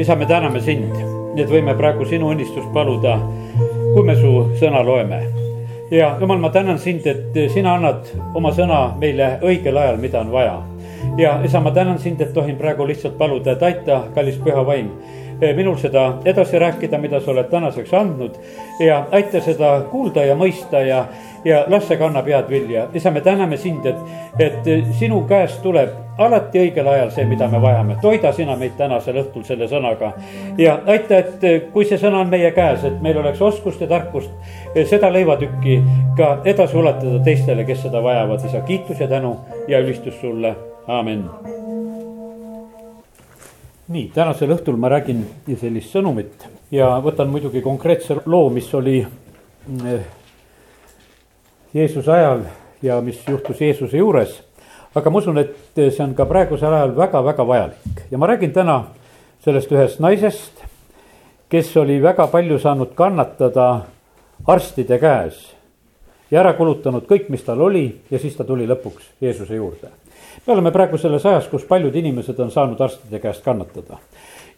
isa, me täname sind, et võime praegu sinu õnnistust paluda, kui me su sõna loeme. ja jumal, ma tänan sind, et sina annad oma sõna meile õigel ajal, mida on vaja. ja isa, ma tänan sind, et tohin praegu lihtsalt paluda, et aita, kallis püha vaim minul seda edasi rääkida, mida sa oled tänaseks andnud ja aita seda kuulda ja mõista ja, ja las see kannab head vilja. isa, me täname sind, et, et sinu käest tuleb alati õigel ajal see, mida me vajame. toida sina meid tänasel õhtul selle sõnaga ja aita, et kui see sõna on meie käes, et meil oleks oskust ja tarkust seda leivatükki ka edasi ulatada teistele, kes seda vajavad. isa, kiitus ja tänu ja ülistus sulle, amin nii, tänasel õhtul ma räägin sellist sõnumit ja võtan muidugi konkreetse loo, mis oli eh, Jeesuse ajal ja mis juhtus Jeesuse juures. Aga ma usun, et see on ka praegusel ajal väga-väga vajalik. Ja ma räägin täna sellest ühest naisest, kes oli väga palju saanud kannatada arstide käes ja ära kulutanud kõik, mis tal oli ja siis ta tuli lõpuks Jeesuse juurde. Me oleme praegu selles ajas, kus paljud inimesed on saanud arstide käest kannatada.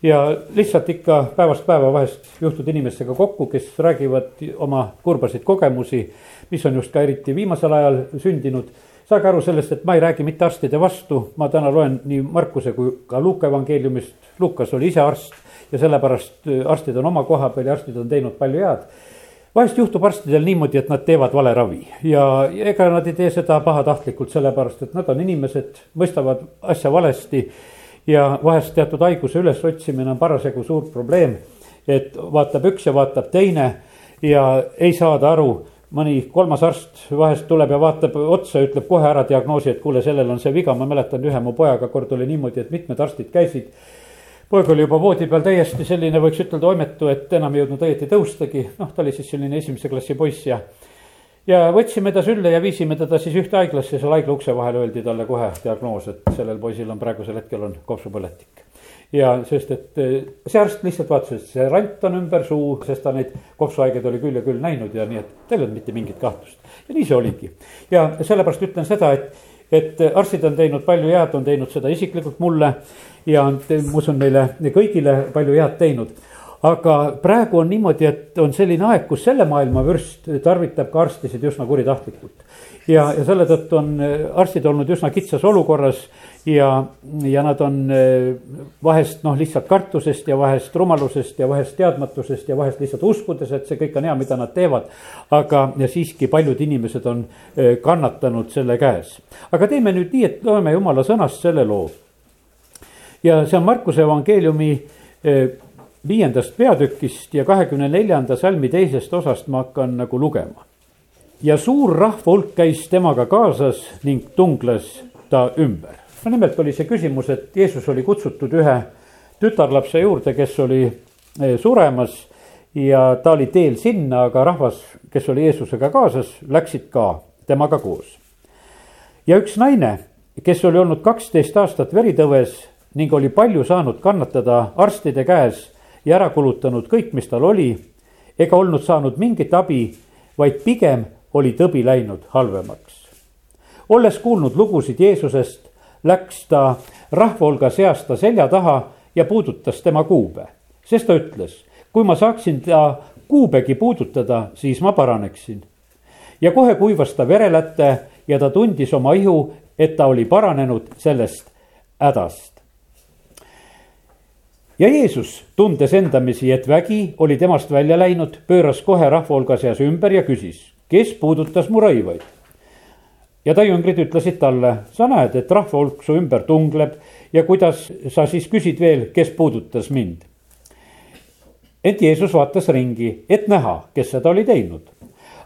ja lihtsalt ikka päevast päeva vahest juhtud inimestega kokku, kes räägivad oma kurbasid kogemusi, mis on just ka eriti viimasel ajal sündinud saage aru sellest, et ma ei räägi mitte arstide vastu, ma täna loen nii Markuse kui ka Luuka evangeeliumist. Lukas oli ise arst ja sellepärast arstid on oma koha peal ja arstid on teinud palju head vahest juhtub arstidel niimoodi, et nad teevad vale ravi ja ega nad ei tee seda pahatahtlikult, sellepärast et nad on inimesed, mõistavad asja valesti. ja vahest teatud haiguse ülesotsimine on parasjagu suur probleem, et vaatab üks ja vaatab teine ja ei saada aru mõni kolmas arst vahest tuleb ja vaatab otsa ütleb kohe ära diagnoosi, et kuule, sellel on see viga, ma mäletan ühe mu pojaga kord oli niimoodi, et mitmed arstid käisid poeg oli juba voodi peal täiesti selline, võiks ütelda oimetu, et enam ei jõudnud õieti tõustagi, noh, ta oli siis selline esimese klassi poiss ja. ja võtsime ta sülle ja viisime teda siis ühte haiglasse, seal haigla ukse vahel öeldi talle kohe diagnoos, et sellel poisil on praegusel hetkel on kopsupõletik. Ja sest, et eh, see arst lihtsalt vaatas, et see rant on ümber suu, sest ta neid kopsuhaigeid oli küll ja küll näinud ja nii, et teil ei olnud mitte mingit kahtlust. ja nii see oligi ja sellepärast ütlen seda, et et arstid on teinud palju head, on teinud seda isiklikult mulle ja on, ma usun, meile kõigile palju head teinud. aga praegu on niimoodi, et on selline aeg, kus selle maailma vürst tarvitab ka arstisid üsna kuritahtlikult. ja, ja selle tõttu on arstid olnud üsna kitsas olukorras ja, ja nad on eh, vahest noh, lihtsalt kartusest ja vahest rumalusest ja vahest teadmatusest ja vahest lihtsalt uskudes, et see kõik on hea, mida nad teevad. aga, siiski paljud inimesed on eh, kannatanud selle käes. aga teeme nüüd nii, et loeme jumala sõnast selle loo ja see on Markuse evangeeliumi eh, viiendast peatükist ja kahekümne neljanda salmi teisest osast ma hakkan nagu lugema. ja suur rahva hulk käis temaga kaasas ning tungles ta ümber. No nimelt oli see küsimus, et Jeesus oli kutsutud ühe tütarlapse juurde, kes oli eh, suremas ja ta oli teel sinna, aga rahvas, kes oli Jeesusega kaasas, läksid ka temaga koos. ja üks naine, kes oli olnud kaksteist aastat veritõves ning oli palju saanud kannatada arstide käes ja ära kulutanud kõik, mis tal oli, ega olnud saanud mingit abi, vaid pigem oli tõbi läinud halvemaks. olles kuulnud lugusid Jeesusest, läks ta rahva hulga seast ta selja taha ja puudutas tema kuube, sest ta ütles, kui ma saaksin ta kuubegi puudutada, siis ma paraneksin. ja kohe kuivas ta verelätte ja ta tundis oma ihu, et ta oli paranenud sellest hädast ja Jeesus, tundes endamisi, et vägi oli temast välja läinud, pööras kohe rahva hulga seas ümber ja küsis, kes puudutas mu rõivaid. Ja ta jüngrid ütlesid talle, sa näed, et rahva hulk su ümber tungleb ja kuidas sa siis küsid veel, kes puudutas mind. ent Jeesus vaatas ringi, et näha, kes seda oli teinud.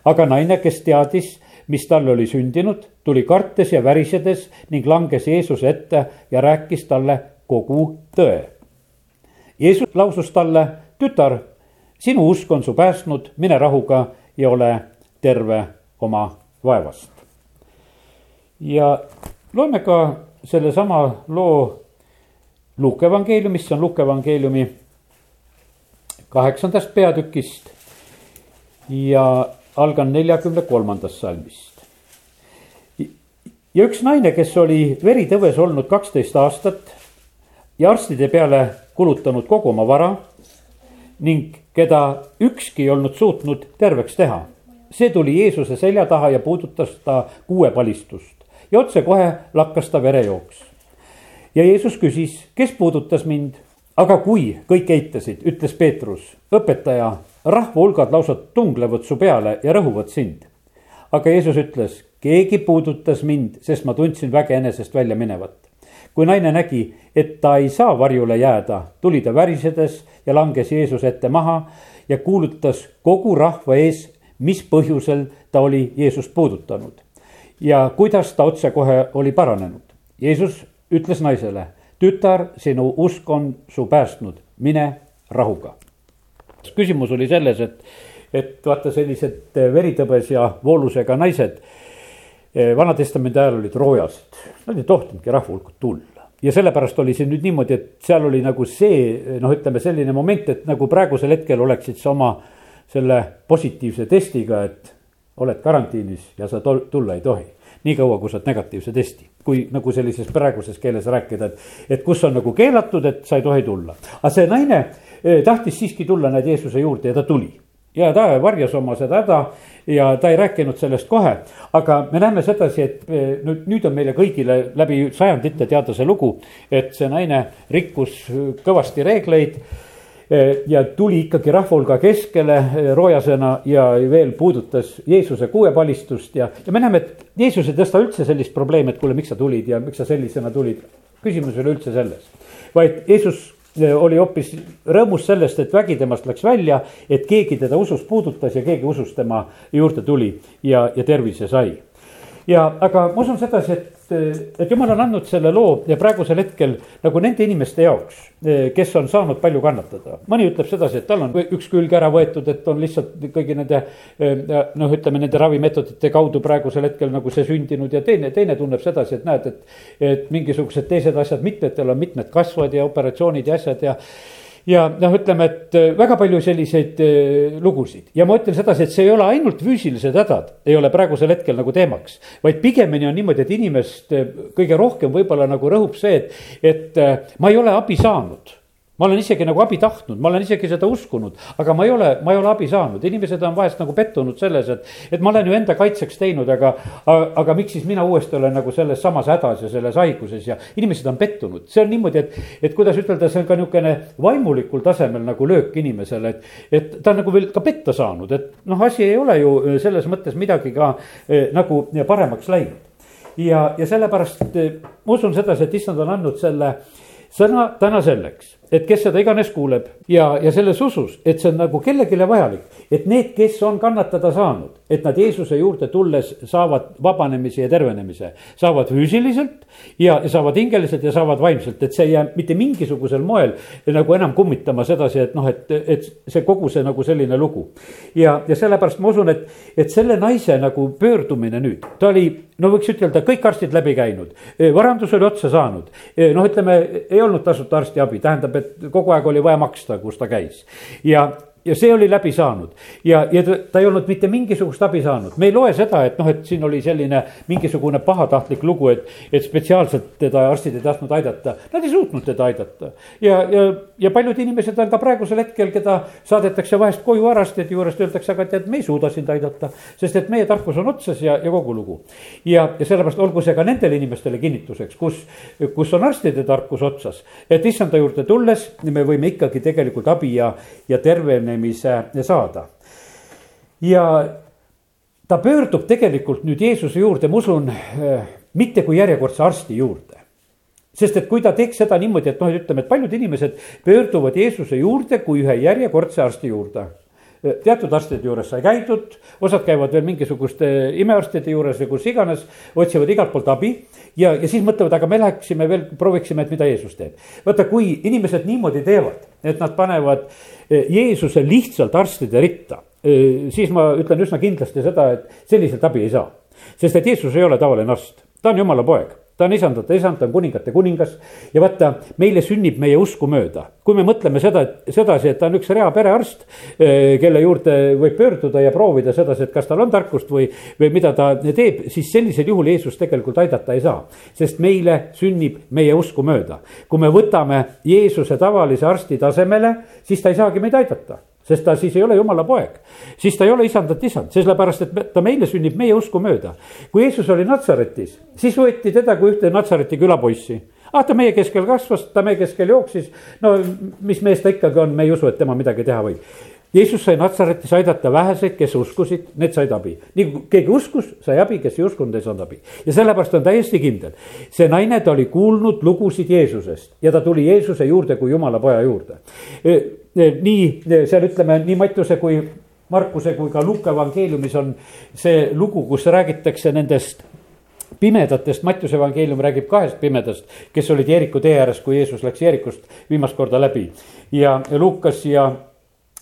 aga naine, kes teadis, mis talle oli sündinud, tuli kartes ja värisedes ning langes Jeesuse ette ja rääkis talle kogu tõe Jeesus lausus talle, tütar, sinu usk on su päästnud, mine rahuga ja ole terve oma vaevast. Ja loeme ka sellesama loo Luuke evangeeliumist, see on Luuke evangeeliumi kaheksandast peatükist ja algan neljakümne kolmandast salmist. ja üks naine, kes oli veritõves olnud kaksteist aastat ja arstide peale kulutanud kogu oma vara ning keda ükski ei olnud suutnud terveks teha. see tuli Jeesuse selja taha ja puudutas ta kuuepalistust ja otsekohe lakkas ta verejooks. ja Jeesus küsis, kes puudutas mind, aga kui kõik eitasid, ütles Peetrus, õpetaja, rahva hulgad lausa tunglevad su peale ja rõhuvad sind. aga Jeesus ütles, keegi puudutas mind, sest ma tundsin väge enesest välja minevat kui naine nägi, et ta ei saa varjule jääda, tuli ta värisedes ja langes Jeesuse ette maha ja kuulutas kogu rahva ees, mis põhjusel ta oli Jeesust puudutanud. Ja kuidas ta otsekohe oli paranenud. Jeesus ütles naisele, tütar, sinu usk on su päästnud, mine rahuga. küsimus oli selles, et, et vaata sellised veritõbes ja voolusega naised Eh, Vana-testamendi ajal olid roojased, nad ei tohtinudki rahva hulka tulla. ja sellepärast oli see nüüd niimoodi, et seal oli nagu see noh, ütleme selline moment, et nagu praegusel hetkel oleksid sa oma selle positiivse testiga, et oled karantiinis ja sa tulla ei tohi niikaua, kui sa oled negatiivse testi. kui nagu sellises praeguses keeles rääkida, et, et kus on nagu keelatud, et sa ei tohi tulla. aga see naine eh, tahtis siiski tulla näed Jeesuse juurde ja ta tuli ja ta varjas oma seda häda ja ta ei rääkinud sellest kohe. aga me näeme sedasi, et e, nüüd, nüüd on meile kõigile läbi sajandite teada see lugu, et see naine rikkus kõvasti reegleid ja tuli ikkagi rahva hulga keskele e, roojasena ja veel puudutas Jeesuse kuuepalistust ja, ja me näeme, et Jeesus ei tõsta üldse sellist probleemi, et kuule, miks sa tulid ja miks sa sellisena tulid. küsimus ei ole üldse selles, vaid Jeesus oli hoopis rõõmus sellest, et vägi temast läks välja, et keegi teda usus puudutas ja keegi usus tema juurde tuli ja, ja tervise sai. Ja aga ma usun sedasi, et, et jumal on andnud selle loo ja praegusel hetkel nagu nende inimeste jaoks, kes on saanud palju kannatada. mõni ütleb sedasi, et tal on üks külg ära võetud, et on lihtsalt kõigi nende noh, ütleme nende ravimeetodite kaudu praegusel hetkel nagu see sündinud ja teine, teine tunneb sedasi, et näed, et. et mingisugused teised asjad, mitmetel on mitmed kasvad ja operatsioonid ja asjad ja ja noh, ütleme, et äh, väga palju selliseid äh, lugusid ja ma ütlen sedasi, et see ei ole ainult füüsilised hädad, ei ole praegusel hetkel nagu teemaks. vaid pigemini on niimoodi, et inimest äh, kõige rohkem võib-olla nagu rõhub see, et, et ma ei ole abi saanud ma olen isegi nagu abi tahtnud, ma olen isegi seda uskunud, aga ma ei ole, ma ei ole abi saanud, inimesed on vahest nagu pettunud selles, et. et ma olen ju enda kaitseks teinud, aga, aga miks siis mina uuesti olen nagu selles samas hädas ja selles haiguses ja inimesed on pettunud, see on niimoodi, et. et kuidas ütelda, see on ka niisugune vaimulikul tasemel nagu löök inimesele, et, et ta on nagu veel ka petta saanud, et noh, asi ei ole ju selles mõttes midagi ka eh, nagu paremaks läinud ja, ja sellepärast eh, ma usun sedasi, et issand on andnud selle sõna täna selleks et kes seda iganes kuuleb ja, ja selles usus, et see on nagu kellelegi vajalik, et need, kes on kannatada saanud, et nad Jeesuse juurde tulles saavad vabanemise ja tervenemise. saavad füüsiliselt ja, saavad hingeliselt ja saavad vaimselt, et see ei jää mitte mingisugusel moel nagu enam kummitama sedasi, et noh, et, et see kogu see nagu selline lugu. ja, ja sellepärast ma usun, et, et selle naise nagu pöördumine nüüd, ta oli, no võiks ütelda, kõik arstid läbi käinud, varandus oli otsa saanud, noh, ütleme, ei olnud tasuta arstiabi, tähendab, et kogu aeg oli vaja maksta, kus ta käis. ja ja see oli läbi saanud ja, ja ta, ta ei olnud mitte mingisugust abi saanud, me ei loe seda, et noh, et siin oli selline mingisugune pahatahtlik lugu, et. et spetsiaalselt teda arstid ei tahtnud aidata, nad ei suutnud teda aidata. ja, ja, ja paljud inimesed on ka praegusel hetkel, keda saadetakse vahest koju arstide juurest, öeldakse, aga tead, me ei suuda sind aidata. sest et meie tarkus on otsas ja, ja kogu lugu. ja, ja sellepärast olgu see ka nendele inimestele kinnituseks, kus, kus on arstide tarkus otsas. et issanda juurde tulles me võime ikkagi tegelikult abi ja, ja tervene paranemise saada. ja ta pöördub tegelikult nüüd Jeesuse juurde, ma usun, äh, mitte kui järjekordse arsti juurde sest et kui ta teeks seda niimoodi, et noh, ütleme, et paljud inimesed pöörduvad Jeesuse juurde kui ühe järjekordse arsti juurde teatud arstide juures sai käidud, osad käivad veel mingisuguste imearstide juures või kus iganes, otsivad igalt poolt abi. ja, ja siis mõtlevad, aga me läheksime veel, prooviksime, et mida Jeesus teeb. vaata, kui inimesed niimoodi teevad, et nad panevad eh, Jeesuse lihtsalt arstide ritta, eh, siis ma ütlen üsna kindlasti seda, et selliselt abi ei saa. sest et Jeesus ei ole tavaline arst, ta on jumala poeg ta on isandate isand, ta on kuningate kuningas. ja vaata, meile sünnib meie usku mööda. kui me mõtleme seda, sedasi, et ta on üks rea perearst, eh, kelle juurde võib pöörduda ja proovida sedasi, et kas tal on tarkust või, või mida ta teeb, siis sellisel juhul Jeesus tegelikult aidata ei saa. sest meile sünnib meie usku mööda. kui me võtame Jeesuse tavalise arsti tasemele, siis ta ei saagi meid aidata sest ta siis ei ole jumala poeg. siis ta ei ole isandat isand, sellepärast et ta meile sünnib meie usku mööda. kui Jeesus oli Natsaretis, siis võeti teda kui ühte Natsareti külapoissi. ah, ta meie keskel kasvas, ta meie keskel jooksis. no mis mees ta ikkagi on, me ei usu, et tema midagi teha võib. Jeesus sai Natsaretis aidata väheseid, kes uskusid, need said abi. nii kui keegi uskus, sai abi, kes ei uskunud, ei saanud abi. ja sellepärast on täiesti kindel. see naine, ta oli kuulnud lugusid Jeesusest ja ta tuli Jeesuse juurde kui jumala poja juurde. Nii seal ütleme nii Mattiuse kui Markuse kui ka Luuka evangeeliumis on see lugu, kus räägitakse nendest pimedatest, Mattiuse evangeelium räägib kahest pimedast, kes olid Jeeriku tee ääres, kui Jeesus läks Jeerikust viimast korda läbi. ja Luukas ja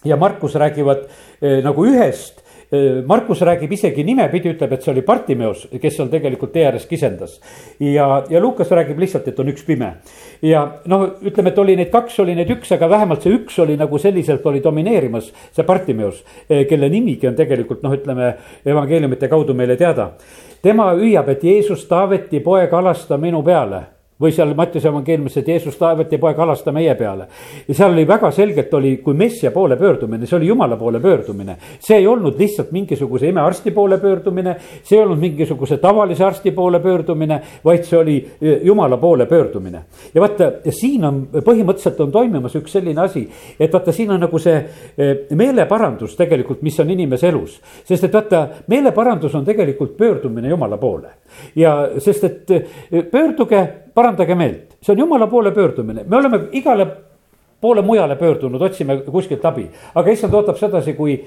ja Markus räägivad eh, nagu ühest Markus räägib isegi nimepidi, ütleb, et see oli Partimeos, kes seal tegelikult tee ääres kisendas. ja, ja Lukas räägib lihtsalt, et on üks pime. ja noh, ütleme, et oli neid kaks, oli neid üks, aga vähemalt see üks oli nagu selliselt oli domineerimas, see Partimeos. Kelle nimigi on tegelikult noh, ütleme evangeeliumite kaudu meile teada. tema hüüab, et Jeesus Taaveti poeg, alasta minu peale või seal Mattiuse evangeeliumis, et Jeesus taevati poeg halasta meie peale. ja seal oli väga selgelt oli, kui messia poole pöördumine, see oli jumala poole pöördumine. see ei olnud lihtsalt mingisuguse imearsti poole pöördumine, see ei olnud mingisuguse tavalise arsti poole pöördumine, vaid see oli e, jumala poole pöördumine. ja vaata, siin on põhimõtteliselt on toimumas üks selline asi, et vaata, siin on nagu see e, meeleparandus tegelikult, mis on inimese elus. sest et vaata, meeleparandus on tegelikult pöördumine jumala poole ja sest, et e, pöörduge parandage meelt, see on jumala poole pöördumine, me oleme igale poole mujale pöördunud, otsime kuskilt abi, aga issand ootab sedasi, kui,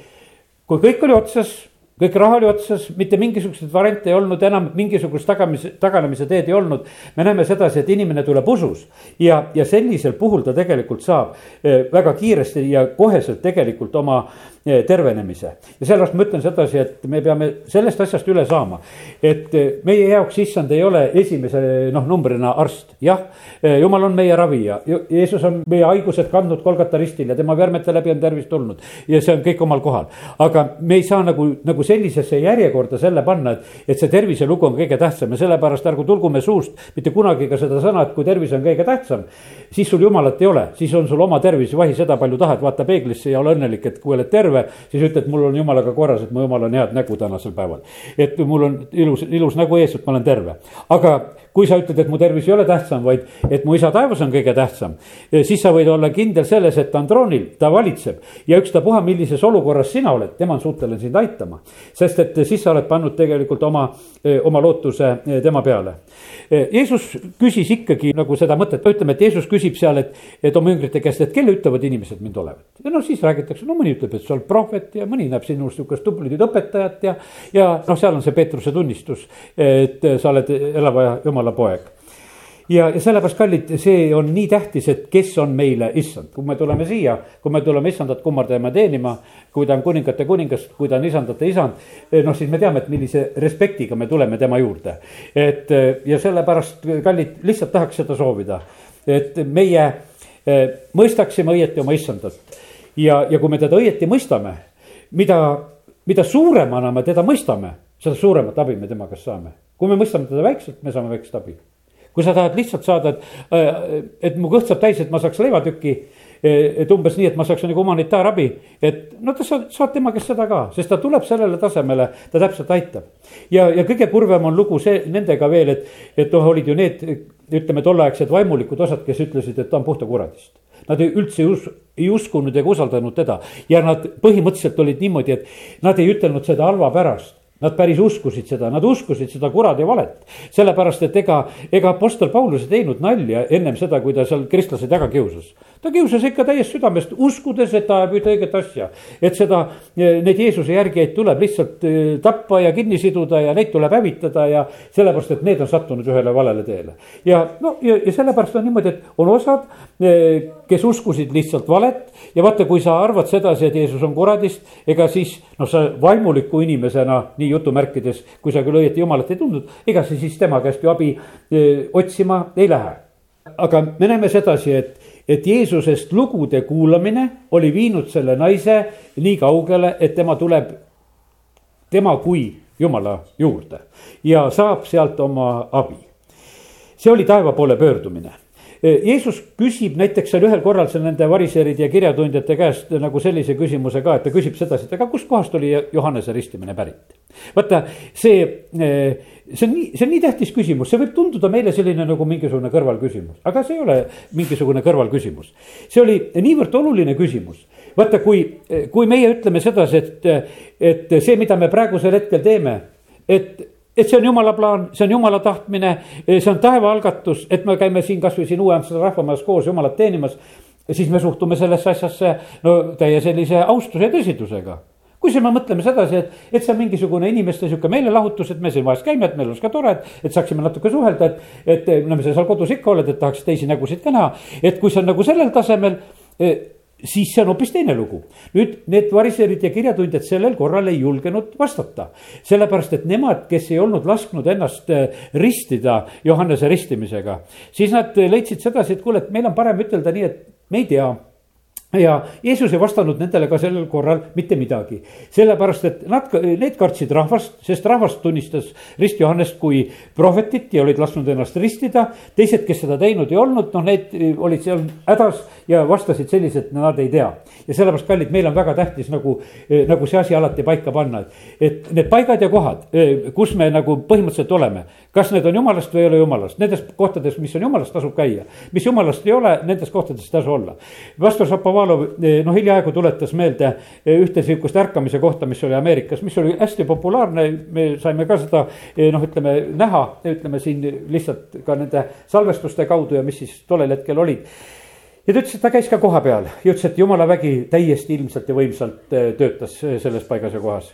kui kõik oli otsas kõik raha oli otsas, mitte mingisuguseid variante ei olnud enam, mingisugust tagamise, taganemise teed ei olnud. me näeme sedasi, et inimene tuleb usus. Ja, ja sellisel puhul ta tegelikult saab eh, väga kiiresti ja koheselt tegelikult oma eh, tervenemise. ja sellepärast ma ütlen sedasi, et me peame sellest asjast üle saama. et eh, meie jaoks issand ei ole esimese noh, numbrina arst, jah. jumal on meie ravija, Jeesus on meie haigused kandnud Kolgata ristil ja tema vermete läbi on tervis tulnud ja see on kõik omal kohal. aga me ei saa nagu, nagu sellisesse järjekorda selle panna, et, et see terviselugu on kõige tähtsam ja sellepärast ärgu tulgu me suust mitte kunagi ka seda sõna, et kui tervis on kõige tähtsam. siis sul jumalat ei ole, siis on sul oma tervis, vahi seda palju tahad, vaata peeglisse ja ole õnnelik, et kui oled terve, siis ütled, mul on jumalaga korras, et mu jumal on head nägu tänasel päeval. et mul on ilus, ilus nägu ees, et ma olen terve, aga kui sa ütled, et mu tervis ei ole tähtsam, vaid et mu isa taevas on kõige tähtsam, siis sa võid olla kindel selles, et ta on troonil, ta valitseb ja ükstapuha, millises olukorras sina oled, tema on suuteline sind aitama sest et siis sa oled pannud tegelikult oma, eh, oma lootuse eh, tema peale. Eh, Jeesus küsis ikkagi nagu seda mõtet, ütleme, et Jeesus küsib seal, et, et oma üngrite käest, et kelle ütlevad inimesed mind olevat. ja no siis räägitakse, no mõni ütleb, et sa oled prohvet ja mõni näeb sinust sihukest tublit õpetajat ja, ja noh, seal on see Peetruse tunnistus, et sa oled elava jumala poeg ja, ja sellepärast, kallid, see on nii tähtis, et kes on meile issand, kui me tuleme siia, kui me tuleme issandat kummardama teenima. kui ta on kuningate kuningas, kui ta on isandate isand, eh, noh, siis me teame, et millise respektiga me tuleme tema juurde. et eh, ja sellepärast, kallid, lihtsalt tahaks seda soovida, et meie eh, mõistaksime õieti oma issandat. Ja, ja kui me teda õieti mõistame, mida, mida suuremana me teda mõistame, seda suuremat abi me tema käest saame. kui me mõistame teda väikselt, me saame väikest abi kui sa tahad lihtsalt saada, et, äh, et mu kõht saab täis, et ma saaks leivatüki. et umbes nii, et ma saaks nagu humanitaarabi, et no ta saad, saad tema käest seda ka, sest ta tuleb sellele tasemele, ta täpselt aitab. ja, ja kõige kurvem on lugu see nendega veel, et, et noh, olid ju need, ütleme tolleaegsed vaimulikud osad, kes ütlesid, et ta on puhta kuradist. Nad ei üldse ei, us, ei uskunud ega usaldanud teda ja nad põhimõtteliselt olid niimoodi, et nad ei ütelnud seda halva pärast Nad päris uskusid seda, nad uskusid seda kuradi valet. sellepärast, et ega, ega Apostel Paulus ei teinud nalja ennem seda, kui ta seal kristlasi taga kiusas. Ta kiusas ikka täiest südamest, uskudes, et ta ajab ühte õiget asja. et seda, neid Jeesuse järgijaid tuleb lihtsalt tappa ja kinni siduda ja neid tuleb hävitada ja sellepärast, et need on sattunud ühele valele teele. ja no ja, ja sellepärast on niimoodi, et on osad, kes uskusid lihtsalt valet ja vaata, kui sa arvad sedasi, et Jeesus on kuradist, ega siis noh, sa vaimuliku inimesena, nii jutumärkides, kui sa küll õieti jumalat ei tundnud, ega sa siis tema käest ju abi e, otsima ei lähe. aga me näeme sedasi, et, et Jeesusest lugude kuulamine oli viinud selle naise nii kaugele, et tema tuleb, tema kui Jumala juurde ja saab sealt oma abi. see oli taeva poole pöördumine Jeesus küsib näiteks seal ühel korral seal nende variseride ja kirjatundjate käest nagu sellise küsimuse ka, et ta küsib sedasi, et aga kustkohast oli Johannese ristimine pärit. vaata, see, see on nii, see on nii tähtis küsimus, see võib tunduda meile selline nagu mingisugune kõrvalküsimus, aga see ei ole mingisugune kõrvalküsimus. see oli niivõrd oluline küsimus. vaata, kui, kui meie ütleme sedasi, et, et see, mida me praegusel hetkel teeme, et et see on jumala plaan, see on jumala tahtmine, see on taeva algatus, et me käime siin kasvõi siin Uue-Amsterdami rahvamajas koos jumalat teenimas. siis me suhtume sellesse asjasse no täie sellise austuse ja tõsidusega kui siin me mõtleme sedasi, et, et see on mingisugune inimeste sihuke meelelahutus, et me siin vahest käime, et meil oleks ka tore, et, et saaksime natuke suhelda, et, et no mis sa seal kodus ikka oled, et tahaks teisi nägusid ka näha. et kui see on nagu sellel tasemel siis see on hoopis teine lugu. nüüd need variserid ja kirjatundjad sellel korral ei julgenud vastata. sellepärast, et nemad, kes ei olnud lasknud ennast äh, ristida Johannese ristimisega, siis nad leidsid sedasi, et kuule, et meil on parem ütelda nii, et me ei tea ja Jeesus ei vastanud nendele ka sellel korral mitte midagi. sellepärast, et nad, need kartsid rahvast, sest rahvas tunnistas Rist Johannest kui prohvetit ja olid lasknud ennast ristida. teised, kes seda teinud ei olnud, noh, need olid seal hädas ja vastasid selliselt, nad ei tea. ja sellepärast, kallid, meil on väga tähtis nagu, nagu see asi alati paika panna, et, et need paigad ja kohad, kus me nagu põhimõtteliselt oleme. kas need on jumalast või ei ole jumalast, nendes kohtades, mis on jumalast, tasub käia. mis jumalast ei ole, nendes kohtades ei tasu olla. pastor Šapovalov Šapovalov eh, noh, hiljaaegu tuletas meelde eh, ühte sihukest ärkamise kohta, mis oli Ameerikas, mis oli hästi populaarne. me saime ka seda eh, noh, ütleme näha, ütleme siin lihtsalt ka nende salvestuste kaudu ja mis siis tollel hetkel olid ja ta ütles, et ta käis ka kohapeal ja ütles, et jumala vägi täiesti ilmselt ja võimsalt töötas selles paigas ja kohas.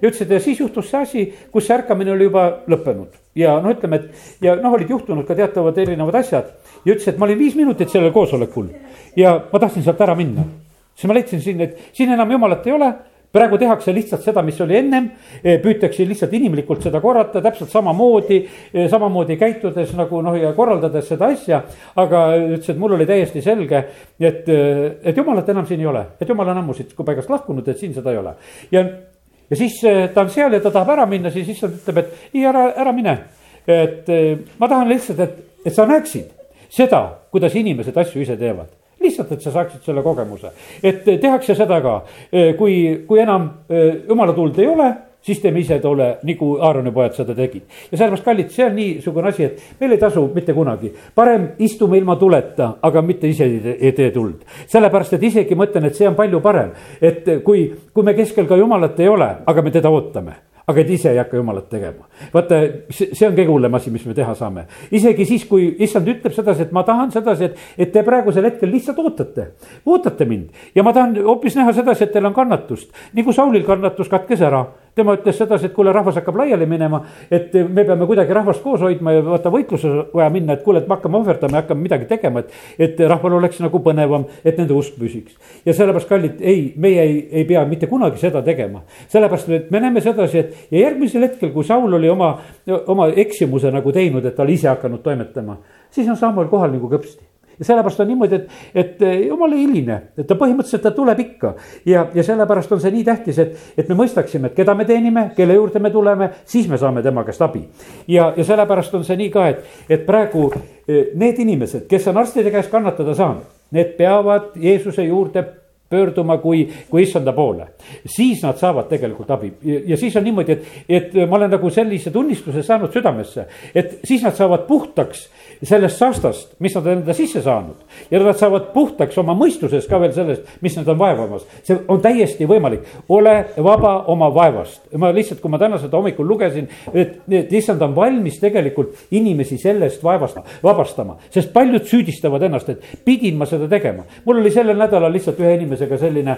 Ja ütles, et ja siis juhtus see asi, kus see ärkamine oli juba lõppenud ja noh, ütleme, et ja noh, olid juhtunud ka teatavad erinevad asjad ja ütles, et ma olin viis minutit sellel koosolekul ja ma tahtsin sealt ära minna. siis ma leidsin siin, et siin enam jumalat ei ole praegu tehakse lihtsalt seda, mis oli ennem, eh, püütakse lihtsalt inimlikult seda korrata täpselt samamoodi, eh, samamoodi käitudes nagu noh, ja korraldades seda asja. aga ütles, et mul oli täiesti selge, et, eh, et jumalat enam siin ei ole, et jumal on ammu siit paigast lahkunud, et siin seda ei ole. ja, ja siis ta on seal ja ta tahab ära minna, siis issand ütleb, et ei, ära, ära mine. et ma tahan lihtsalt, et, et sa näeksid seda, kuidas inimesed asju ise teevad. Lihtsalt, et sa saaksid selle kogemuse, et tehakse seda ka, kui, kui enam jumala tuld ei ole siis teeme ise tolle, nagu Aaroni pojad seda tegid. ja sellepärast, kallid, see on niisugune asi, et meil ei tasu mitte kunagi, parem istume ilma tuleta, aga mitte ise ei tee tuld. sellepärast, et isegi ma ütlen, et see on palju parem, et kui, kui me keskel ka jumalat ei ole, aga me teda ootame aga et ise ei hakka jumalat tegema. vaata, see on kõige hullem asi, mis me teha saame. isegi siis, kui issand ütleb sedasi, et ma tahan sedasi, et, et te praegusel hetkel lihtsalt ootate, ootate mind. ja ma tahan hoopis näha sedasi, et teil on kannatust, nagu Saulil kannatus katkes ära tema ütles sedasi, et kuule, rahvas hakkab laiali minema, et me peame kuidagi rahvast koos hoidma ja vaata võitluses vaja minna, et kuule, et me hakkame ohverdama ja hakkame midagi tegema, et. et rahval oleks nagu põnevam, et nende usk püsiks. ja sellepärast, kallid, ei, meie ei, ei pea mitte kunagi seda tegema. sellepärast, et me näeme sedasi, et ja järgmisel hetkel, kui Saul oli oma, oma eksimuse nagu teinud, et ta oli ise hakanud toimetama, siis on Samuel kohal nagu kõpsti ja sellepärast on niimoodi, et, et eh, jumal ei hiline, et ta põhimõtteliselt ta tuleb ikka. ja, ja sellepärast on see nii tähtis, et, et me mõistaksime, et keda me teenime, kelle juurde me tuleme, siis me saame tema käest abi. ja, ja sellepärast on see nii ka, et, et praegu eh, need inimesed, kes on arstide käest kannatada saanud, need peavad Jeesuse juurde pöörduma kui, kui issanda poole. siis nad saavad tegelikult abi ja siis on niimoodi, et, et ma olen nagu sellise tunnistuse saanud südamesse, et siis nad saavad puhtaks sellest saastast, mis nad on enda sisse saanud. ja nad saavad puhtaks oma mõistuses ka veel sellest, mis nad on vaevamas. see on täiesti võimalik, ole vaba oma vaevast. ma lihtsalt, kui ma täna seda hommikul lugesin, et, et issand on valmis tegelikult inimesi sellest vaevast vabastama. sest paljud süüdistavad ennast, et pidin ma seda tegema. mul oli sellel nädalal lihtsalt ühe inimesega selline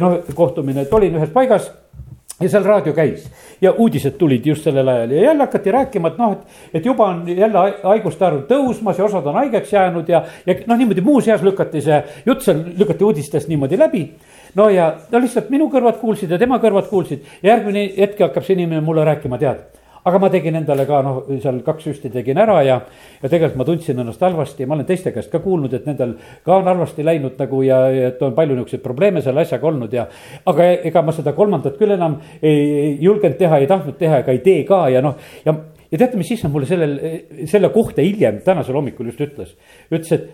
noh, kohtumine, et olin ühes paigas ja seal raadio käis. Ja uudised tulid just sellel ajal. Ja jälle hakati rääkima, et noh, et, et juba on jälle haiguste arv tõusmas ja osad on haigeks jäänud ja, ja noh, niimoodi muuseas lükati see jutt seal, lükati uudistest niimoodi läbi. no ja no lihtsalt minu kõrvad kuulsid ja tema kõrvad kuulsid. Järgmine hetk hakkab see inimene mulle rääkima, tead aga ma tegin endale ka noh, seal kaks süsti tegin ära ja, ja tegelikult ma tundsin ennast halvasti ja ma olen teiste käest ka kuulnud, et nendel ka on halvasti läinud nagu ja, ja et on palju niisuguseid probleeme selle asjaga olnud ja. aga ega ma seda kolmandat küll enam ei, julgenud teha, ei tahtnud teha ega ei tee ka ja noh, ja ja teate, mis issand mulle sellel, selle kohta hiljem tänasel hommikul just ütles, ütles, et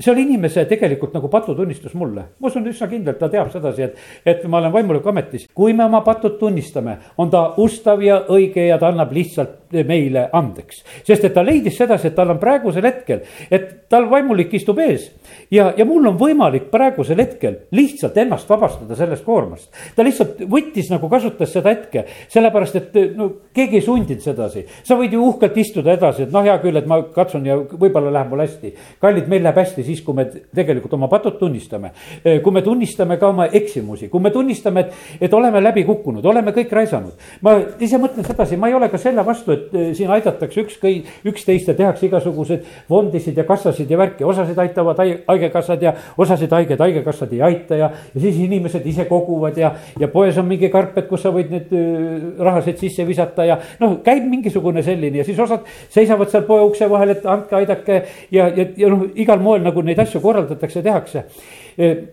see oli inimese tegelikult nagu patutunnistus mulle. ma usun üsna kindlalt, ta teab sedasi, et, et ma olen vaimuliku ametis. kui me oma patud tunnistame, on ta ustav ja õige ja ta annab lihtsalt meile andeks. sest et ta leidis sedasi, et tal on praegusel hetkel, et tal vaimulik istub ees. ja, ja mul on võimalik praegusel hetkel lihtsalt ennast vabastada sellest koormast. ta lihtsalt võttis nagu kasutas seda hetke, sellepärast et no keegi ei sundinud sedasi. sa võid ju uhkelt istuda edasi, et noh, hea küll, et ma katsun ja võib-olla läheb mul hästi. kallid, meil läheb hästi siis, kui me tegelikult oma patud tunnistame. Eh, kui me tunnistame ka oma eksimusi, kui me tunnistame, et, et oleme läbi kukkunud, oleme kõik raisanud. ma ise mõtlen sedasi, ma ei ole ka selle vastu, et eh, siin aidatakse ükskõik, üksteist ja tehakse igasuguseid fondisid ja kassasid ja värki, osasid aitavad haigekassad ja osasid haiged haigekassad ei aita ja, ja siis inimesed ise koguvad ja, ja poes on mingi karped, kus sa võid need eh, rahasid sisse visata ja noh, käib mingisugune selline ja siis osad seisavad seal poe ukse vahel, et andke, aidake ja, ja, ja noh, igal moel nagu neid asju korraldatakse, tehakse.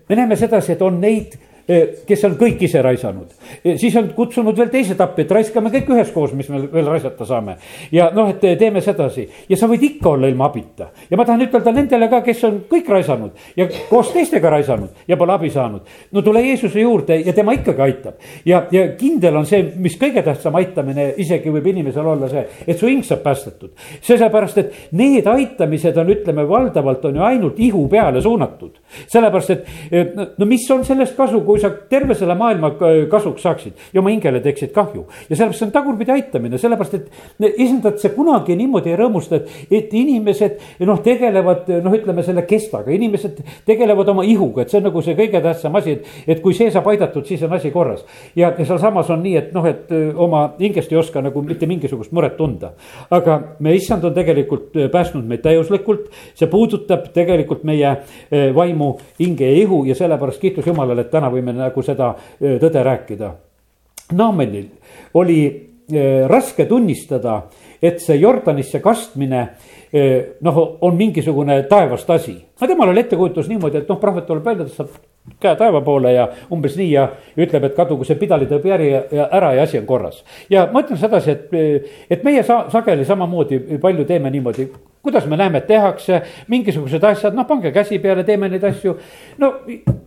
me näeme sedasi, et on neid kes on kõik ise raisanud. Eh, siis on kutsunud veel teised appi, et raiskame kõik üheskoos, mis me veel raisata saame. ja noh, et teeme sedasi ja sa võid ikka olla ilma abita. ja ma tahan ütelda nendele ka, kes on kõik raisanud ja koos teistega raisanud ja pole abi saanud. no tule Jeesuse juurde ja tema ikkagi aitab. ja, ja kindel on see, mis kõige tähtsam aitamine isegi võib inimesel olla see, et su hing saab päästetud. sellepärast, et need aitamised on, ütleme valdavalt on ju ainult ihu peale suunatud. sellepärast, et eh, no mis on sellest kasu, kui kui sa terve selle maailma kasuks saaksid ja oma hingele teeksid kahju. ja sellepärast see on tagurpidi aitamine, sellepärast et esindad see kunagi niimoodi ei rõõmusta, et, et inimesed noh, tegelevad noh, ütleme selle kestaga, inimesed tegelevad oma ihuga, et see on nagu see kõige tähtsam asi, et, et kui see saab aidatud, siis on asi korras. ja, ja sealsamas on nii, et noh, et oma hingest ei oska nagu mitte mingisugust muret tunda. aga me issand on tegelikult päästnud meid täiuslikult, see puudutab tegelikult meie vaimu, hinge ja ihu ja sellepärast kiitus Jumalale, et täna võime võime nagu seda tõde rääkida. Naamanil oli raske tunnistada, et see Jordanisse kastmine noh, on mingisugune taevast asi. no temal oli ettekujutus niimoodi, et noh, prohvet tuleb välja, tõstab käe taeva poole ja umbes nii ja ütleb, et kadugu see pidali tõeb järgi ja ära ja asi on korras. ja ma ütlen sedasi, et, et meie sa, sageli samamoodi palju teeme niimoodi, kuidas me näeme, et tehakse mingisugused asjad, noh, pange käsi peale, teeme neid asju. no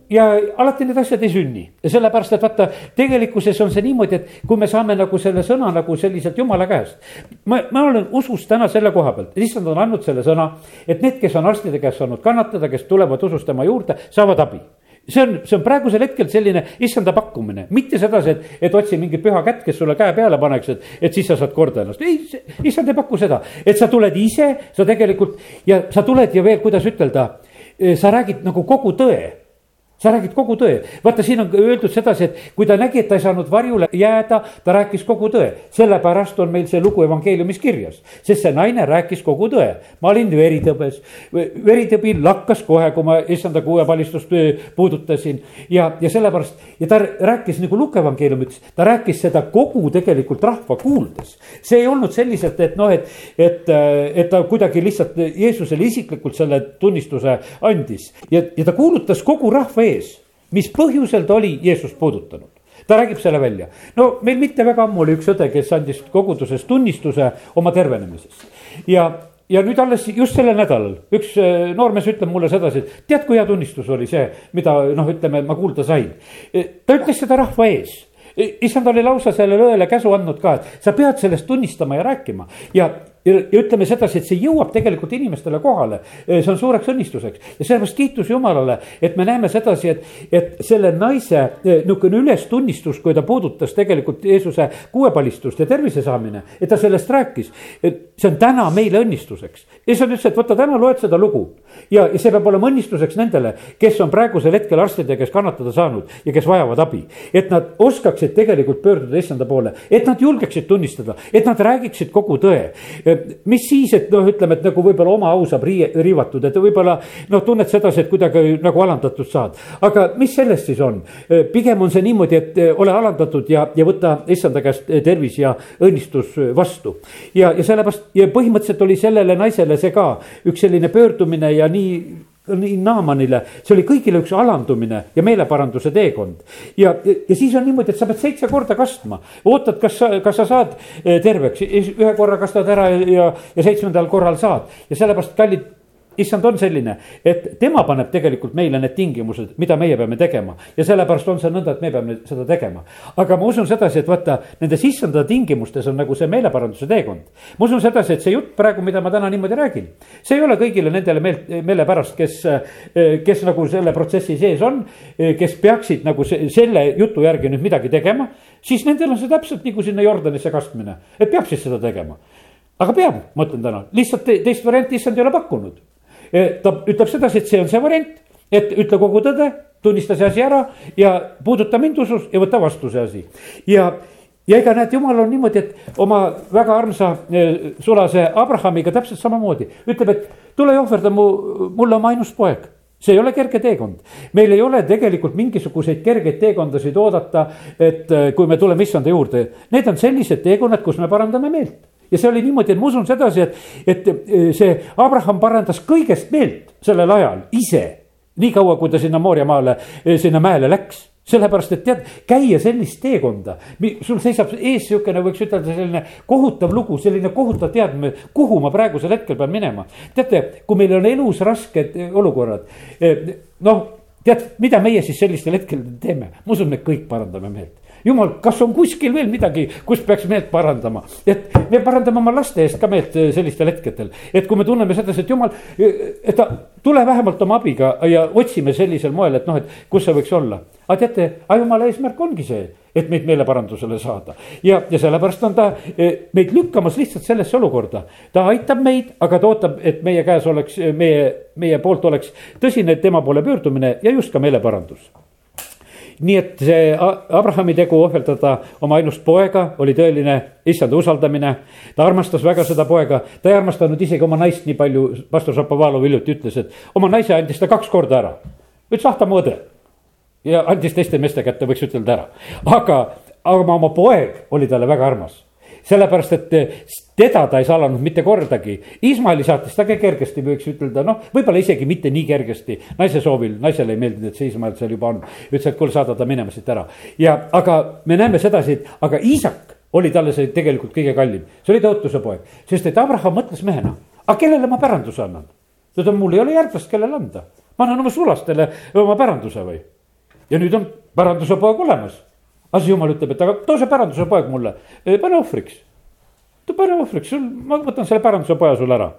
ja alati need asjad ei sünni ja sellepärast, et vaata, tegelikkuses on see niimoodi, et kui me saame nagu selle sõna nagu selliselt jumala käest. ma, ma olen usus täna selle koha pealt, issand on andnud selle sõna, et need, kes on arstide käest saanud kannatada, kes tulevad usus tema juurde, saavad abi. See on, see on praegusel hetkel selline issanda pakkumine, mitte sedasi, et, et otsi mingit püha kätt, kes sulle käe peale paneks, et, et siis sa saad korda ennast. ei, issand ei paku seda, et sa tuled ise, sa tegelikult ja sa tuled ja veel, kuidas ütelda, sa räägid nagu kogu tõe sa räägid kogu tõe, vaata, siin on öeldud sedasi, et kui ta nägi, et ta ei saanud varjule jääda, ta rääkis kogu tõe. sellepärast on meil see lugu evangeeliumis kirjas, sest see naine rääkis kogu tõe. ma olin veritõbes, veritõbi lakkas kohe, kui ma issanda kuuepalistust puudutasin ja, ja sellepärast ja ta rääkis nagu Luka evangeelium ütles, ta rääkis seda kogu tegelikult rahva kuuldes. see ei olnud selliselt, et noh, et, et, et ta kuidagi lihtsalt Jeesusele isiklikult selle tunnistuse andis ja, ja ta kuulutas kogu rahva ees ees, mis põhjusel ta oli Jeesust puudutanud ta räägib selle välja. no meil mitte väga ammu oli üks õde, kes andis koguduses tunnistuse oma tervenemisest. ja, ja nüüd alles just sellel nädalal üks äh, noormees ütleb mulle sedasi, et tead, kui hea tunnistus oli see, mida noh, ütleme, ma kuulda sain. ta ütles seda rahva ees issand oli lausa sellele õele käsu andnud ka, et sa pead sellest tunnistama ja rääkima ja, ja, ja ütleme sedasi, et see jõuab tegelikult inimestele kohale. see on suureks õnnistuseks ja sellepärast kiitus Jumalale, et me näeme sedasi, et, et selle naise niisugune ülestunnistus, kui ta puudutas tegelikult Jeesuse kuuepalistust ja tervise saamine, et ta sellest rääkis. et see on täna meile õnnistuseks. issand ütles, et võta täna loed seda lugu ja, ja see peab olema õnnistuseks nendele, kes on praegusel hetkel arstide käes kannatada saanud ja kes vajavad abi. et nad oskaksid tegelikult pöörduda issanda poole, et nad julgeksid tunnistada, et nad räägiksid kogu tõe mis siis, et noh, ütleme, et nagu võib-olla oma au saab riie, riivatud, et võib-olla noh, tunned sedasi, et kuidagi nagu alandatud saad. aga mis sellest siis on? pigem on see niimoodi, et eh, ole alandatud ja, ja võta issanda käest eh, tervis ja õnnistus eh, vastu. ja, ja sellepärast ja põhimõtteliselt oli sellele naisele see ka üks selline pöördumine ja nii nii Naamanile, see oli kõigile üks alandumine ja meeleparanduse teekond. ja, ja siis on niimoodi, et sa pead seitse korda kastma, ootad, kas sa, kas sa saad eh, terveks, ühe korra kastad ära ja, ja seitsmendal korral saad. Ja sellepärast, kallid issand on selline, et tema paneb tegelikult meile need tingimused, mida meie peame tegema. ja sellepärast on see nõnda, et me peame seda tegema. aga ma usun sedasi, et vaata, nendes issanda tingimustes on nagu see meeleparanduse teekond. ma usun sedasi, et see jutt praegu, mida ma täna niimoodi räägin, see ei ole kõigile nendele meelt, meelepärast, kes, kes nagu selle protsessi sees on, kes peaksid nagu se, selle jutu järgi nüüd midagi tegema, siis nendel on see täpselt nagu sinna Jordanisse kastmine, et peab siis seda tegema aga peab, ma ütlen täna, lihtsalt teist varianti issand ei ole pakkunud ta ütleb sedasi, et see on see variant, et ütle kogu tõde, tunnista see asi ära ja puuduta mind usus ja võta vastu see asi. ja, ja ega näed, jumal on niimoodi, et oma väga armsa eh, sulase Abrahamiga täpselt samamoodi. Ütleb, et tule ja ohverda mu, mulle oma ainus poeg. See ei ole kerge teekond, meil ei ole tegelikult mingisuguseid kergeid teekondasid oodata, et eh, kui me tuleme issanda juurde, need on sellised teekonnad, kus me parandame meelt ja see oli niimoodi, et ma usun sedasi, et, et eh, see Abraham parandas kõigest meelt sellel ajal ise. niikaua, kui ta sinna Mooriamaale, eh, sinna mäele läks sellepärast, et tead, käia sellist teekonda, sul seisab ees niisugune, võiks ütelda, selline kohutav lugu, selline kohutav teadmine, kuhu ma praegusel hetkel pean minema. teate, kui meil on elus rasked eh, olukorrad, noh, tead, mida meie siis sellistel hetkedel teeme, ma usun, me kõik parandame meelt jumal, kas on kuskil veel midagi, kus peaks meelt parandama, et me parandame oma laste eest ka meelt eh, sellistel hetkedel. et kui me tunneme sedasi, et jumal, et ta, tule vähemalt oma abiga ja otsime sellisel moel, et noh, et kus see võiks olla. aga teate, jumala eesmärk ongi see, et meid meeleparandusele saada. ja, ja sellepärast on ta eh, meid lükkamas lihtsalt sellesse olukorda. ta aitab meid, aga ta ootab, et meie käes oleks, meie, meie poolt oleks tõsine tema poole pöördumine ja just ka meeleparandus nii et see Abrahami tegu ohverdada oma ainust poega oli tõeline issanda usaldamine. ta armastas väga seda poega, ta ei armastanud isegi oma naist nii palju, pastor Šapovalov hiljuti ütles, et oma naise andis ta kaks korda ära. ütles, ah ta mu õde. ja andis teiste meeste kätte, võiks ütelda ära, aga, aga oma poeg oli talle väga armas sellepärast, et teda ta ei salanud mitte kordagi. Iismaeli saatis ta ka kergesti, võiks ütelda, noh, võib-olla isegi mitte nii kergesti. naise soovil, naisele ei meeldinud, et see Iismael seal juba on. ütles, et kuule, saada ta minema siit ära. ja, aga me näeme sedasi, et aga Iisak oli talle see tegelikult kõige kallim. see oli tõotuse poeg, sest et Abraham mõtles mehena, aga kellele ma päranduse annan? ta ütleb, mul ei ole järglast, kellele anda. ma annan oma sulastele oma päranduse või? ja nüüd on päranduse poeg olemas siis jumal ütleb, et aga too see päranduse poeg mulle, pane ohvriks. Ta pane ohvriks, sul, ma võtan selle päranduse poja sulle ära.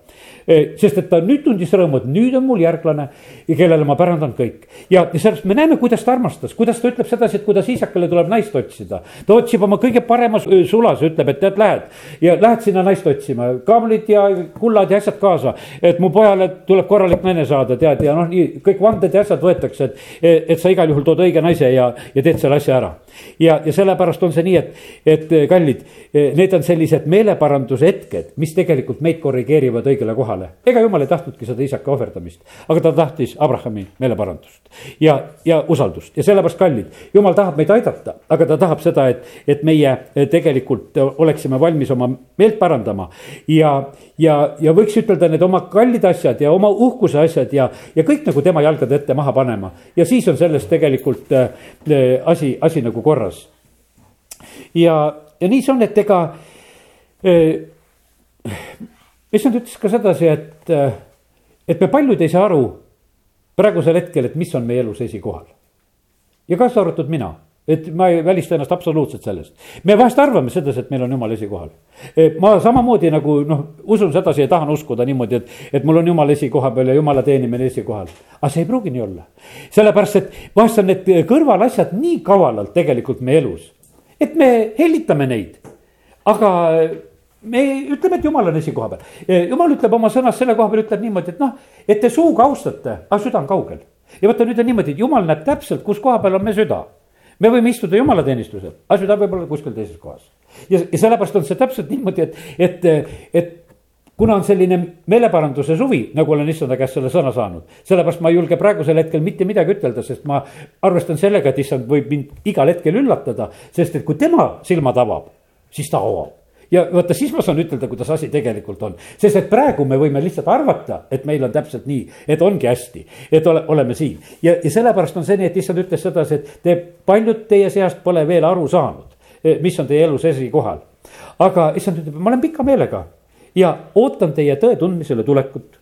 sest et ta nüüd tundis rõõmu, et nüüd on mul järglane kellele ma pärandan kõik. ja sellepärast me näeme, kuidas ta armastas, kuidas ta ütleb sedasi, et kuidas isakale tuleb naist otsida. ta otsib oma kõige parema sulase, ütleb, et tead, lähed ja lähed sinna naist otsima, kaablid ja kullad ja asjad kaasa. et mu pojale tuleb korralik naine saada, tead, ja noh, nii kõik vanded ja asjad võetakse, et, et sa igal juhul tood õige naise ja, ja teed selle asja ära ja, ja sellepärast on see nii, et, et kallid, need on sellised meeleparanduse hetked, mis tegelikult meid korrigeerivad õigele kohale. ega jumal ei tahtnudki seda isaka ohverdamist, aga ta tahtis Abrahami meeleparandust ja, ja usaldust ja sellepärast kallid, jumal tahab meid aidata, aga ta tahab seda, et, et meie eh, tegelikult oleksime valmis oma meelt parandama ja, ja, ja võiks ütelda need oma kallid asjad ja oma uhkuse asjad ja, ja kõik nagu tema jalgade ette maha panema. ja siis on sellest tegelikult äh, asi, asi nagu korras. ja, ja nii see on, et ega issand ütles ka sedasi, et, et me paljud ei saa aru praegusel hetkel, et mis on meie elus esikohal. ja kaasa arvatud mina et ma ei välista ennast absoluutselt sellest. me vahest arvame sedasi, et meil on jumal esikohal. ma samamoodi nagu noh, usun sedasi ja tahan uskuda niimoodi, et, et mul on jumal esikoha peal ja jumala teenimine esikohal. aga see ei pruugi nii olla. sellepärast, et vahest on need kõrvalasjad nii kavalalt tegelikult meie elus, et me hellitame neid. aga me ütleme, et jumal on esikoha peal. jumal ütleb oma sõnas selle koha peal, ütleb niimoodi, et noh, et te suuga austate, aga süda on kaugel. ja vaata, nüüd on niimoodi, et jumal näeb täpselt, kus koha peal on me süda me võime istuda jumalateenistusel, aga süda võib olla kuskil teises kohas. ja, ja sellepärast on see täpselt niimoodi, et, et, et kuna on selline meeleparanduse suvi, nagu olen issanda käest selle sõna saanud, sellepärast ma ei julge praegusel hetkel mitte midagi ütelda, sest ma arvestan sellega, et issand võib mind igal hetkel üllatada, sest et kui tema silmad avab, siis ta avab ja vaata, siis ma saan ütelda, kuidas asi tegelikult on. sest et praegu me võime lihtsalt arvata, et meil on täpselt nii, et ongi hästi, et ole, oleme siin. ja, ja sellepärast on see nii, et issand ütles sedasi, et te, paljud teie seast pole veel aru saanud, eh, mis on teie elus esikohal. aga issand ütleb, ma olen pika meelega ja ootan teie tõe tundmisele tulekut.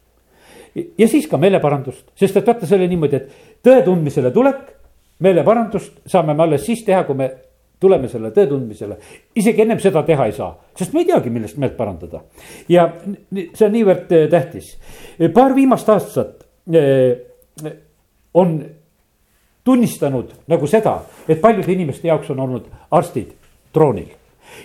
ja siis ka meeleparandust, sest et vaata, see oli niimoodi, et tõe tundmisele tulek, meeleparandust saame me alles siis teha, kui me tuleme selle tõe tundmisele, isegi ennem seda teha ei saa, sest me ei teagi, millest meelt parandada. ja see on niivõrd eh, tähtis. paar viimast aastat eh, on tunnistanud nagu seda, et paljude inimeste jaoks on olnud arstid troonil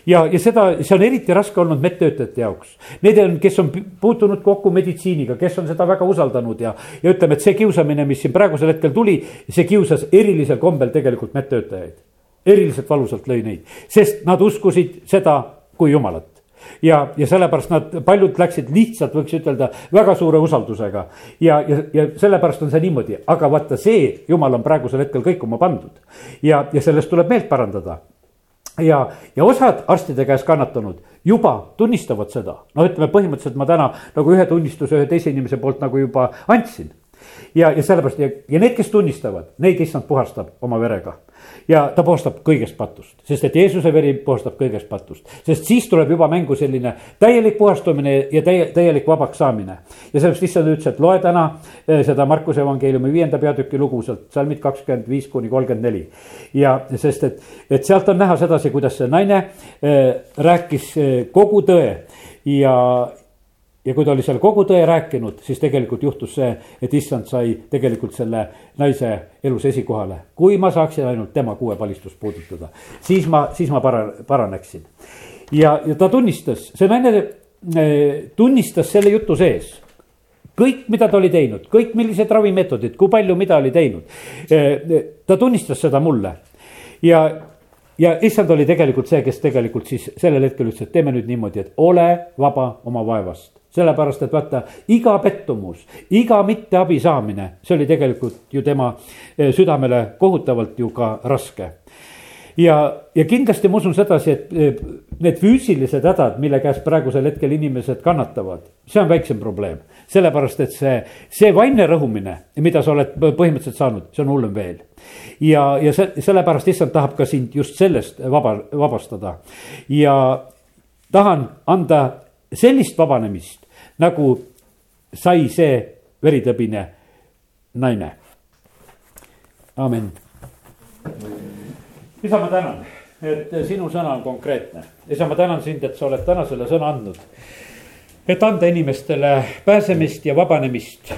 ja, ja seda, see on eriti raske olnud medtöötajate jaoks. Need on, kes on puutunud kokku meditsiiniga, kes on seda väga usaldanud ja, ja ütleme, et see kiusamine, mis siin praegusel hetkel tuli, see kiusas erilisel kombel tegelikult medtöötajaid eriliselt valusalt lõi neid, sest nad uskusid seda kui jumalat ja, ja sellepärast nad, paljud läksid lihtsalt, võiks ütelda, väga suure usaldusega. ja, ja, ja sellepärast on see niimoodi, aga vaata, see jumal on praegusel hetkel kõikuma pandud. ja, ja sellest tuleb meelt parandada. ja, ja osad arstide käes kannatanud juba tunnistavad seda, no ütleme põhimõtteliselt ma täna nagu ühe tunnistuse ühe teise inimese poolt nagu juba andsin ja, ja sellepärast ja, ja need, kes tunnistavad, neid issand puhastab oma verega. ja ta puhastab kõigest patust, sest et Jeesuse veri puhastab kõigest patust, sest siis tuleb juba mängu selline täielik puhastumine ja täie, täielik vabaks saamine. ja sellepärast issand ütles, et loe täna eh, seda Markuse evangeeliumi viienda peatüki lugu sealt salmid kakskümmend viis kuni kolmkümmend neli. ja sest et, et sealt on näha sedasi, kuidas see naine äh, rääkis äh, kogu tõe ja, ja kui ta oli seal kogu tõe rääkinud, siis tegelikult juhtus see, et issand sai tegelikult selle naise elus esikohale. kui ma saaksin ainult tema kuuepalistust puudutada, siis ma, siis ma para-, paraneksin. ja, ja ta tunnistas, see naine eh, tunnistas selle jutu sees kõik, mida ta oli teinud, kõik, millised ravimeetodid, kui palju, mida oli teinud. Eh, ta tunnistas seda mulle ja ja issand oli tegelikult see, kes tegelikult siis sellel hetkel ütles, et teeme nüüd niimoodi, et ole vaba oma vaevast. Sellepärast, et vaata, iga pettumus, iga mitteabi saamine, see oli tegelikult ju tema eh, südamele kohutavalt ju ka raske ja, ja kindlasti ma usun sedasi, et eh, need füüsilised hädad, mille käes praegusel hetkel inimesed kannatavad, see on väiksem probleem. sellepärast, et see, see vaimne rõhumine, mida sa oled põhimõtteliselt saanud, see on hullem veel ja, ja see, sellepärast issand tahab ka sind just sellest vaba, vabastada. ja tahan anda sellist vabanemist, nagu sai see veritõbine naine. amin. isa, ma tänan, et sinu sõna on konkreetne. isa, ma tänan sind, et sa oled täna selle sõna andnud. et anda inimestele pääsemist ja vabanemist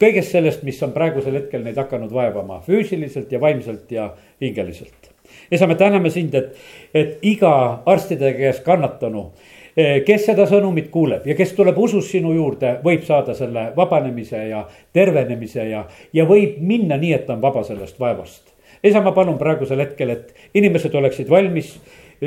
kõigest sellest, mis on praegusel hetkel neid hakanud vaevama füüsiliselt ja vaimselt ja hingeliselt. isa, me täname sind, et, et iga arstide käes kannatanu, kes seda sõnumit kuuleb ja kes tuleb usus sinu juurde, võib saada selle vabanemise ja tervenemise ja, ja võib minna nii, et ta on vaba sellest vaevast. isa, ma palun praegusel hetkel, et inimesed oleksid valmis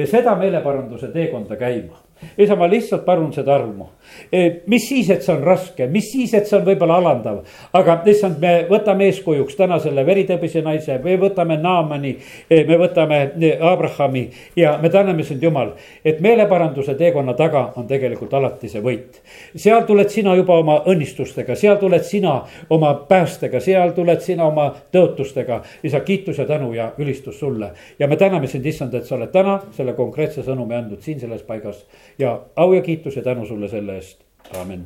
seda meeleparanduse teekonda käima isa, ma lihtsalt palun seda armu. E, mis siis, et see on raske, mis siis, et see on võib-olla alandav, aga issand, me võtame eeskujuks täna selle veritõbise naise, me võtame Naamani, e, me võtame e, Abrahami ja me täname sind, Jumal, et meeleparanduse teekonna taga on tegelikult alati see võit. seal tuled sina juba oma õnnistustega, seal tuled sina oma päästega, seal tuled sina oma tõotustega. isa, kiitus ja tänu ja ülistus sulle ja me täname sind, issand, et sa oled täna selle konkreetse sõnumi andnud siin selles paigas ja au ja kiitus ja tänu sulle selle eest, amin